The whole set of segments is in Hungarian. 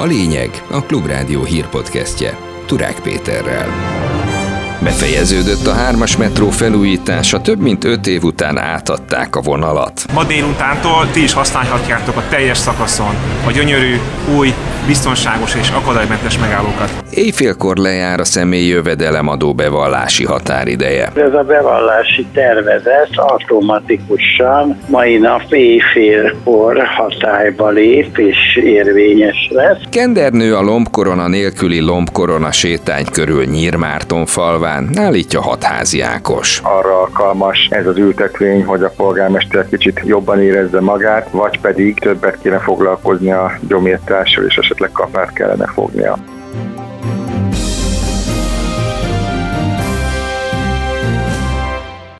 A lényeg a Klubrádió hírpodcastje Turák Péterrel. Befejeződött a hármas metró felújítása, több mint öt év után átadták a vonalat. Ma délutántól ti is használhatjátok a teljes szakaszon a gyönyörű, új, biztonságos és akadálymentes megállókat. Éjfélkor lejár a személyi jövedelemadó bevallási határideje. Ez a bevallási tervezet automatikusan mai nap éjfélkor hatályba lép és érvényes lesz. Kendernő a lombkorona nélküli lombkorona sétány körül Nyírmárton falván, állítja hatházi Ákos. arra alkalmas ez az ültetvény, hogy a polgármester kicsit jobban érezze magát, vagy pedig többet kéne foglalkozni a gyomírtással, és esetleg kapát kellene fognia.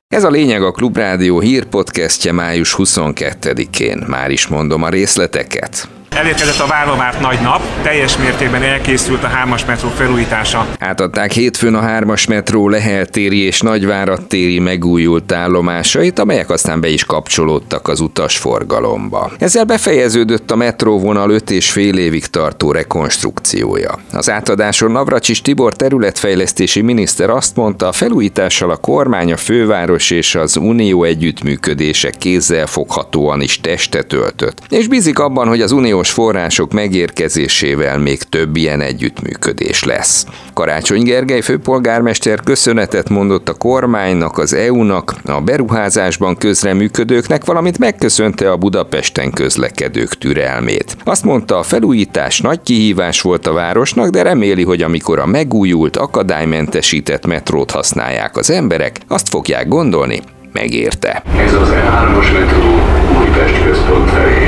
Ez a lényeg a Klubrádió hírpodcastje május 22-én. Már is mondom a részleteket. Elérkezett a vállamárt nagy nap, teljes mértékben elkészült a hármas metró felújítása. Átadták hétfőn a hármas metró Leheltéri és Nagyváradtéri megújult állomásait, amelyek aztán be is kapcsolódtak az utasforgalomba. Ezzel befejeződött a metróvonal 5 és fél évig tartó rekonstrukciója. Az átadáson Navracsis Tibor területfejlesztési miniszter azt mondta, a felújítással a kormány, a főváros és az unió együttműködése kézzel foghatóan is testet öltött. És bízik abban, hogy az uniós források megérkezésével még több ilyen együttműködés lesz. Karácsony Gergely főpolgármester köszönetet mondott a kormánynak, az EU-nak, a beruházásban közreműködőknek, valamint megköszönte a Budapesten közlekedők türelmét. Azt mondta, a felújítás nagy kihívás volt a városnak, de reméli, hogy amikor a megújult, akadálymentesített metrót használják az emberek, azt fogják gondolni, megérte. Ez az E3-as metró Újpest központ felé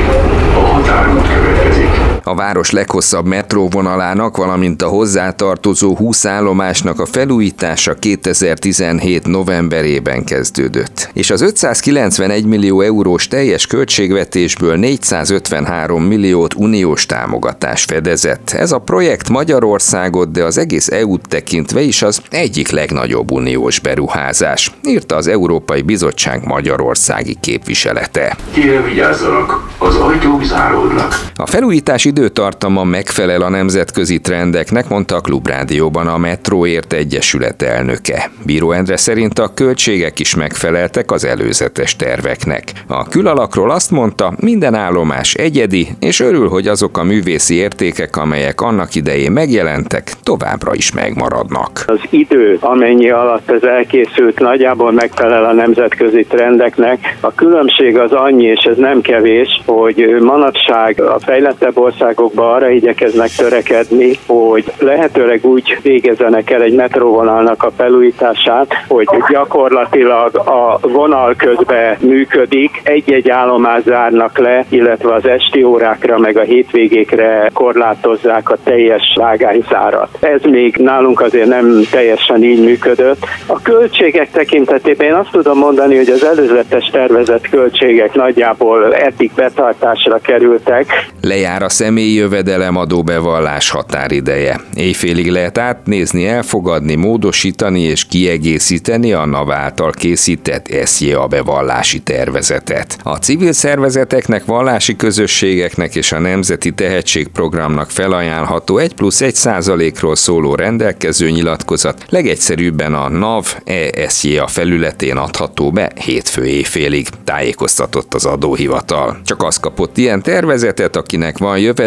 a határút következik. A város leghosszabb metróvonalának, valamint a hozzátartozó 20 állomásnak a felújítása 2017 novemberében kezdődött. És az 591 millió eurós teljes költségvetésből 453 milliót uniós támogatás fedezett. Ez a projekt Magyarországot, de az egész EU-t tekintve is az egyik legnagyobb uniós beruházás, írta az Európai Bizottság Magyarországi képviselete. Kérem vigyázzanak, az ajtók záródnak. A felújítás időtartama megfelel a nemzetközi trendeknek, mondta a Klubrádióban a Metróért Egyesület elnöke. Bíró Endre szerint a költségek is megfeleltek az előzetes terveknek. A külalakról azt mondta, minden állomás egyedi, és örül, hogy azok a művészi értékek, amelyek annak idején megjelentek, továbbra is megmaradnak. Az idő, amennyi alatt ez elkészült, nagyjából megfelel a nemzetközi trendeknek. A különbség az annyi, és ez nem kevés, hogy manapság a fejlettebb országokban arra igyekeznek törekedni, hogy lehetőleg úgy végezzenek el egy metróvonalnak a felújítását, hogy gyakorlatilag a vonal közben működik, egy-egy állomás zárnak le, illetve az esti órákra meg a hétvégékre korlátozzák a teljes vágányszárat. Ez még nálunk azért nem teljesen így működött. A költségek tekintetében én azt tudom mondani, hogy az előzetes tervezett költségek nagyjából eddig betartásra kerültek. Lejár a személyi jövedelemadó bevallás határideje. Éjfélig lehet átnézni, elfogadni, módosítani és kiegészíteni a NAV által készített SZJA bevallási tervezetet. A civil szervezeteknek, vallási közösségeknek és a Nemzeti Tehetségprogramnak felajánlható 1 plusz 1 százalékról szóló rendelkező nyilatkozat legegyszerűbben a NAV ESJA felületén adható be hétfő éjfélig, tájékoztatott az adóhivatal. Csak az kapott ilyen tervezetet, akinek van jövedelme,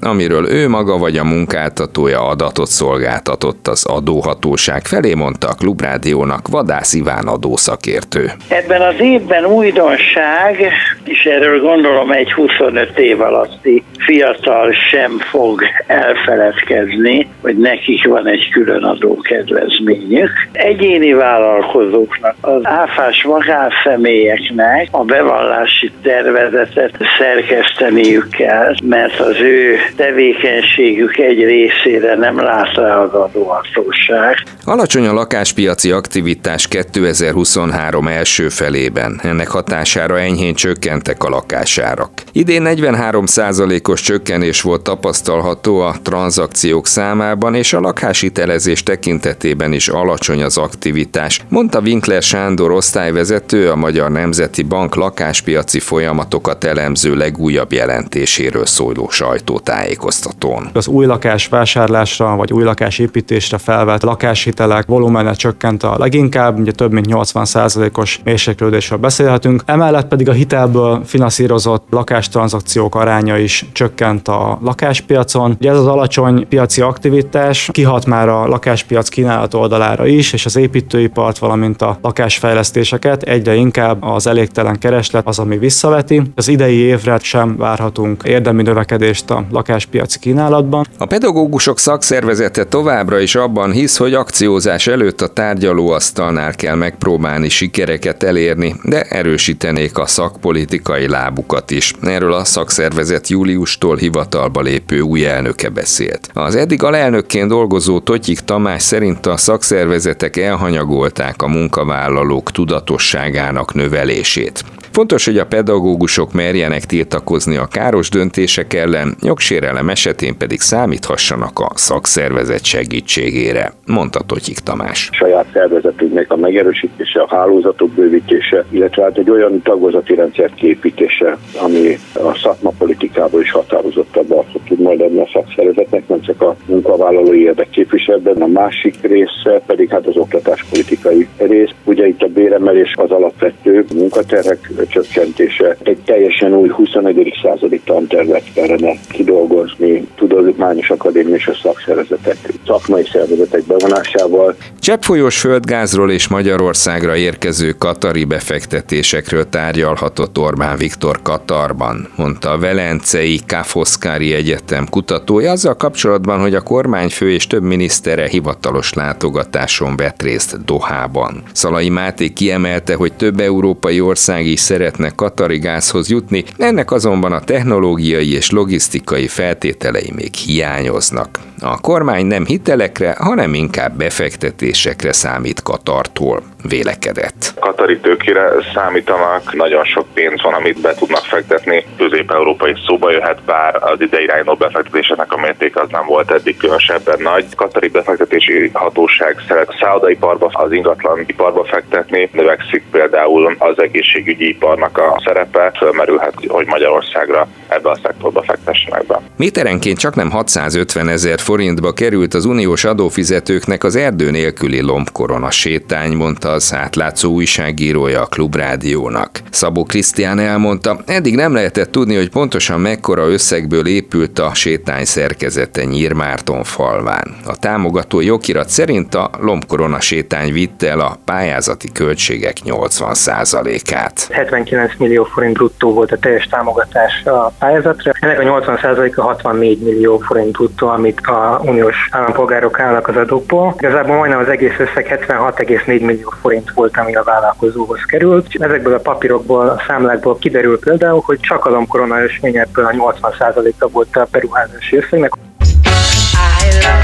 amiről ő maga vagy a munkáltatója adatot szolgáltatott az adóhatóság felé, mondta a Klubrádiónak Vadász Iván adószakértő. Ebben az évben újdonság, és erről gondolom egy 25 év alatti fiatal sem fog elfeledkezni, hogy nekik van egy külön adókedvezményük. Egyéni vállalkozóknak, az áfás magánszemélyeknek a bevallási tervezetet szerkeszteniük kell, mert az ő tevékenységük egy részére nem lát rá az adóhatóság. Alacsony a lakáspiaci aktivitás 2023 első felében. Ennek hatására enyhén csökkentek a lakásárak. Idén 43%-os csökkenés volt tapasztalható a tranzakciók számában, és a lakhásitelezés tekintetében is alacsony az aktivitás, mondta Winkler Sándor osztályvezető a Magyar Nemzeti Bank lakáspiaci folyamatokat elemző legújabb jelentéséről szóló sajtótájékoztatón. Az új lakás vásárlásra vagy új lakás építésre felvett lakáshitelek volumene csökkent a leginkább, ugye több mint 80%-os mérséklődésről beszélhetünk. Emellett pedig a hitelből finanszírozott lakástranzakciók aránya is csökkent a lakáspiacon. Ugye ez az alacsony piaci aktivitás kihat már a lakáspiac kínálat oldalára is, és az építőipart, valamint a lakásfejlesztéseket egyre inkább az elégtelen kereslet az, ami visszaveti. Az idei évre sem várhatunk érdemi növekedést a lakáspiaci kínálatban. A pedagógusok szakszervezete továbbra is abban hisz, hogy akciózás előtt a tárgyalóasztalnál kell megpróbálni sikereket elérni, de erősítenék a szakpolitikai lábukat is. Erről a szakszervezet júliustól hivatalba lépő új elnöke beszélt. Az eddig alelnökként dolgozó Totyik Tamás szerint a szakszervezetek elhanyagolták a munkavállalók tudatosságának növelését. Fontos, hogy a pedagógusok merjenek tiltakozni a káros döntések ellen, jogsérelem esetén pedig számíthassanak a szakszervezet segítségére, mondta Totyik Tamás. Saját szervezetünknek a megerősítése, a hálózatok bővítése, illetve hát egy olyan tagozati rendszer képítése, ami a szakmapolitikából is határozottabban tud majd adni a szakszervezetnek, nem csak a munkavállalói érdekképviseletben, a másik része pedig hát az oktatáspolitikai rész. Ugye itt a béremelés az alapvető munkaterhek csökkentése. Egy teljesen új 21. századi tantervet kellene kidolgozni, tudományos akadémia és a szakszervezetek, szakmai szervezetek bevonásával. Cseppfolyós földgázról és Magyarországra érkező katari befektetésekről tárgyalhatott Orbán Viktor Katarban, mondta a Velencei Kafoszkári Egyetem kutatója azzal kapcsolatban, hogy a kormányfő és több minisztere hivatalos látogatáson vett részt Dohában. Szalai Máté kiemelte, hogy több európai ország is szeretne katari gázhoz jutni, ennek azonban a technológiai és logisztikai feltételei még hiányoznak. A kormány nem hitelekre, hanem inkább befektetésekre számít Katartól, vélekedett. Katari tőkére számítanak, nagyon sok pénz van, amit be tudnak fektetni, közép-európai szóba jöhet, bár az ide irányuló befektetéseknek a mérték az nem volt eddig különösebben nagy. Katari befektetési hatóság szeret szállodaiparba, az ingatlan iparba fektetni, növekszik például az egészségügyi iparnak a szerepe, fölmerülhet, hogy Magyarországra ebbe a szektorba fektessenek be. Méterenként csak nem 650 ezer forintba került az uniós adófizetőknek az erdő nélküli lombkorona sétány, mondta az átlátszó újságírója a Klubrádiónak. Szabó Krisztián elmondta, eddig nem lehetett tudni, hogy pontosan mekkora összegből épült a sétány szerkezete Nyírmárton falván. A támogató jogirat szerint a lombkorona sétány vitte el a pályázati költségek 80%-át. 79 millió forint bruttó volt a teljes támogatás a pályázatra. Ennek a 80%-a 64 millió forint bruttó, amit a uniós állampolgárok állnak az adókból. Igazából majdnem az egész összeg 76,4 millió forint volt, ami a vállalkozóhoz került. Ezekből a papírokból, a számlákból kiderül például, hogy csak a korona ösvény ebből a 80%-a volt a beruházási összegnek.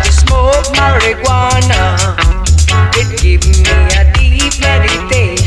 Smoke marijuana. It gives me a deep meditation.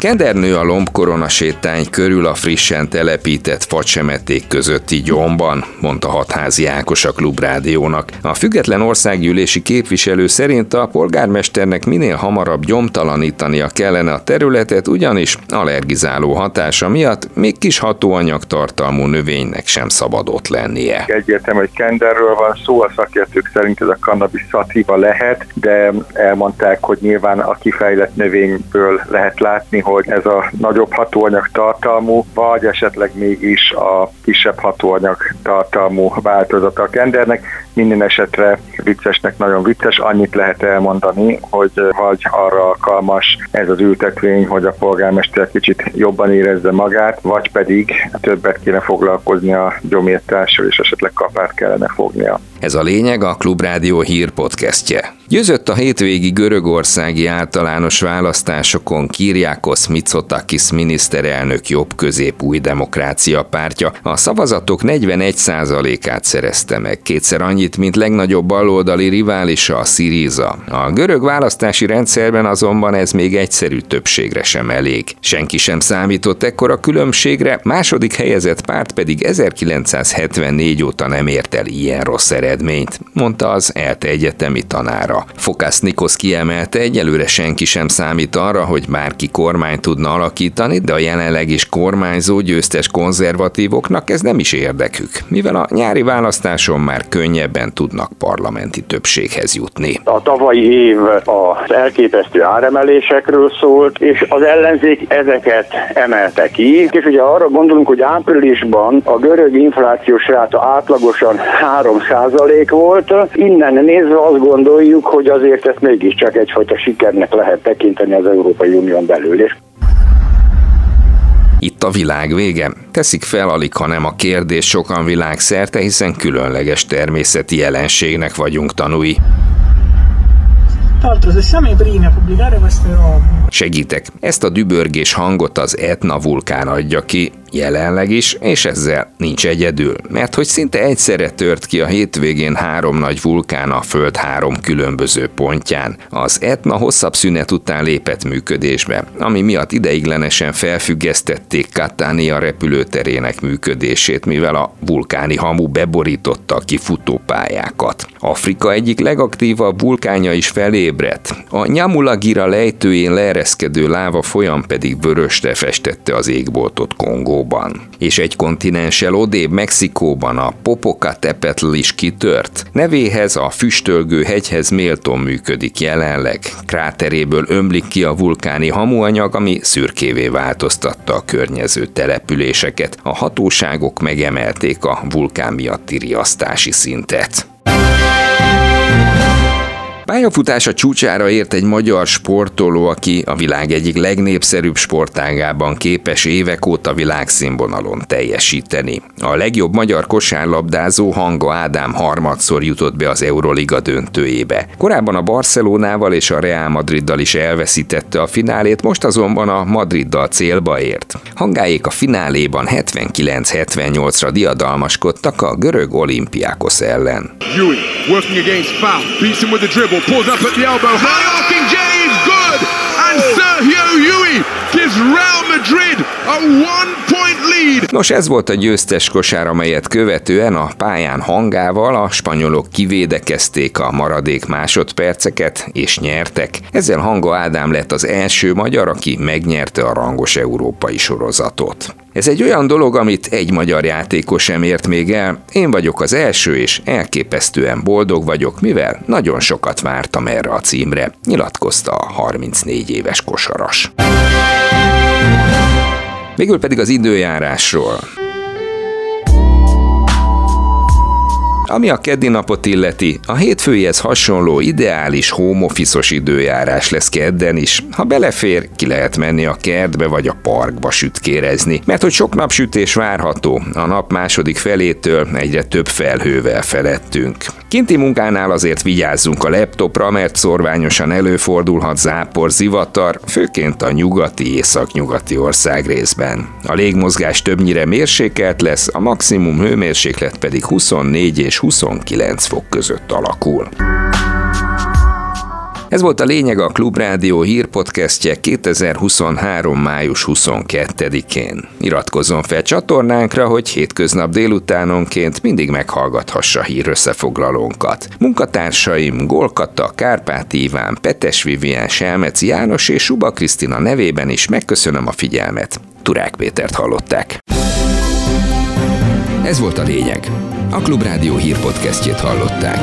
Kendernő a lombkorona sétány körül a frissen telepített facsemeték közötti gyomban, mondta Hatházi Ákos a Klubrádiónak. A független országgyűlési képviselő szerint a polgármesternek minél hamarabb gyomtalanítania kellene a területet, ugyanis allergizáló hatása miatt még kis hatóanyag tartalmú növénynek sem szabad ott lennie. Egyértelmű, hogy kenderről van szó, a szakértők szerint ez a cannabis szativa lehet, de elmondták, hogy nyilván a kifejlett növényből lehet látni, hogy ez a nagyobb hatóanyag tartalmú, vagy esetleg mégis a kisebb hatóanyag tartalmú változata a kendernek. Minden esetre viccesnek nagyon vicces, annyit lehet elmondani, hogy vagy arra alkalmas ez az ültetvény, hogy a polgármester kicsit jobban érezze magát, vagy pedig többet kéne foglalkozni a gyomírtással, és esetleg kapát kellene fognia. Ez a lényeg a Klubrádió hírpodcastje. Győzött a hétvégi görögországi általános választásokon Kiriakos Mitsotakis miniszterelnök jobb-közép új demokrácia pártja. A szavazatok 41%-át szerezte meg, kétszer annyi annyit, mint legnagyobb baloldali riválisa a Syriza. A görög választási rendszerben azonban ez még egyszerű többségre sem elég. Senki sem számított ekkora különbségre, második helyezett párt pedig 1974 óta nem ért el ilyen rossz eredményt, mondta az ELTE egyetemi tanára. Fokász Nikosz kiemelte, egyelőre senki sem számít arra, hogy bárki kormány tudna alakítani, de a jelenleg is kormányzó győztes konzervatívoknak ez nem is érdekük, mivel a nyári választáson már könnyebben tudnak parlamenti többséghez jutni. A tavalyi év az elképesztő áremelésekről szólt, és az ellenzék ezeket emelte ki, és ugye arra gondolunk, hogy áprilisban a görög inflációs ráta átlagosan 3% volt, innen nézve azt gondoljuk, hogy azért ezt mégiscsak egyfajta sikernek lehet tekinteni az Európai Unión belül. És itt a világ vége? Teszik fel alig, ha nem a kérdés sokan világszerte, hiszen különleges természeti jelenségnek vagyunk tanúi. Segítek. Ezt a dübörgés hangot az Etna vulkán adja ki, jelenleg is, és ezzel nincs egyedül, mert hogy szinte egyszerre tört ki a hétvégén három nagy vulkán a Föld három különböző pontján. Az Etna hosszabb szünet után lépett működésbe, ami miatt ideiglenesen felfüggesztették Catania repülőterének működését, mivel a vulkáni hamu beborította a kifutópályákat. Afrika egyik legaktívabb vulkánja is felébredt. A Nyamulagira lejtőjén leereszkedő láva folyam pedig vörösre festette az égboltot Kongó Mexikóban. És egy kontinenssel odébb Mexikóban a Popocatépetl is kitört. Nevéhez a füstölgő hegyhez méltón működik jelenleg. Kráteréből ömlik ki a vulkáni hamuanyag, ami szürkévé változtatta a környező településeket. A hatóságok megemelték a vulkán miatti riasztási szintet. Pályafutása csúcsára ért egy magyar sportoló, aki a világ egyik legnépszerűbb sportágában képes évek óta világszínvonalon teljesíteni. A legjobb magyar kosárlabdázó Hanga Ádám harmadszor jutott be az Euroliga döntőjébe. Korábban a Barcelonával és a Real Madriddal is elveszítette a finálét, most azonban a Madriddal célba ért. Hangáék a fináléban 79-78-ra diadalmaskodtak a görög olimpiákos ellen. Dribble, pulls up at the elbow. High King J is good, and Sergio Yui gives Real Madrid a one-point lead. Nos, ez volt a győztes kosár, amelyet követően a pályán hangával a spanyolok kivédekezték a maradék másodperceket és nyertek. Ezzel Hanga Ádám lett az első magyar, aki megnyerte a rangos európai sorozatot. Ez egy olyan dolog, amit egy magyar játékos sem ért még el. Én vagyok az első, és elképesztően boldog vagyok, mivel nagyon sokat vártam erre a címre, nyilatkozta a 34 éves kosaras. Végül pedig az időjárásról. Ami a keddi napot illeti, a hétfőihez hasonló ideális home office időjárás lesz kedden is. Ha belefér, ki lehet menni a kertbe vagy a parkba sütkérezni, mert hogy sok napsütés várható, a nap második felétől egyre több felhővel felettünk. Kinti munkánál azért vigyázzunk a laptopra, mert szorványosan előfordulhat zápor, zivatar, főként a nyugati északnyugati ország részben. A légmozgás többnyire mérsékelt lesz, a maximum hőmérséklet pedig 24 és 29 fok között alakul. Ez volt a lényeg a Klubrádió hírpodcastje 2023. május 22-én. Iratkozzon fel csatornánkra, hogy hétköznap délutánonként mindig meghallgathassa hír összefoglalónkat. Munkatársaim Golkata, Kárpát Iván, Petes Vivien, Selmeci János és Suba Krisztina nevében is megköszönöm a figyelmet. Turák Pétert hallották. Ez volt a lényeg. A Klubrádió hírpodcastjét hallották.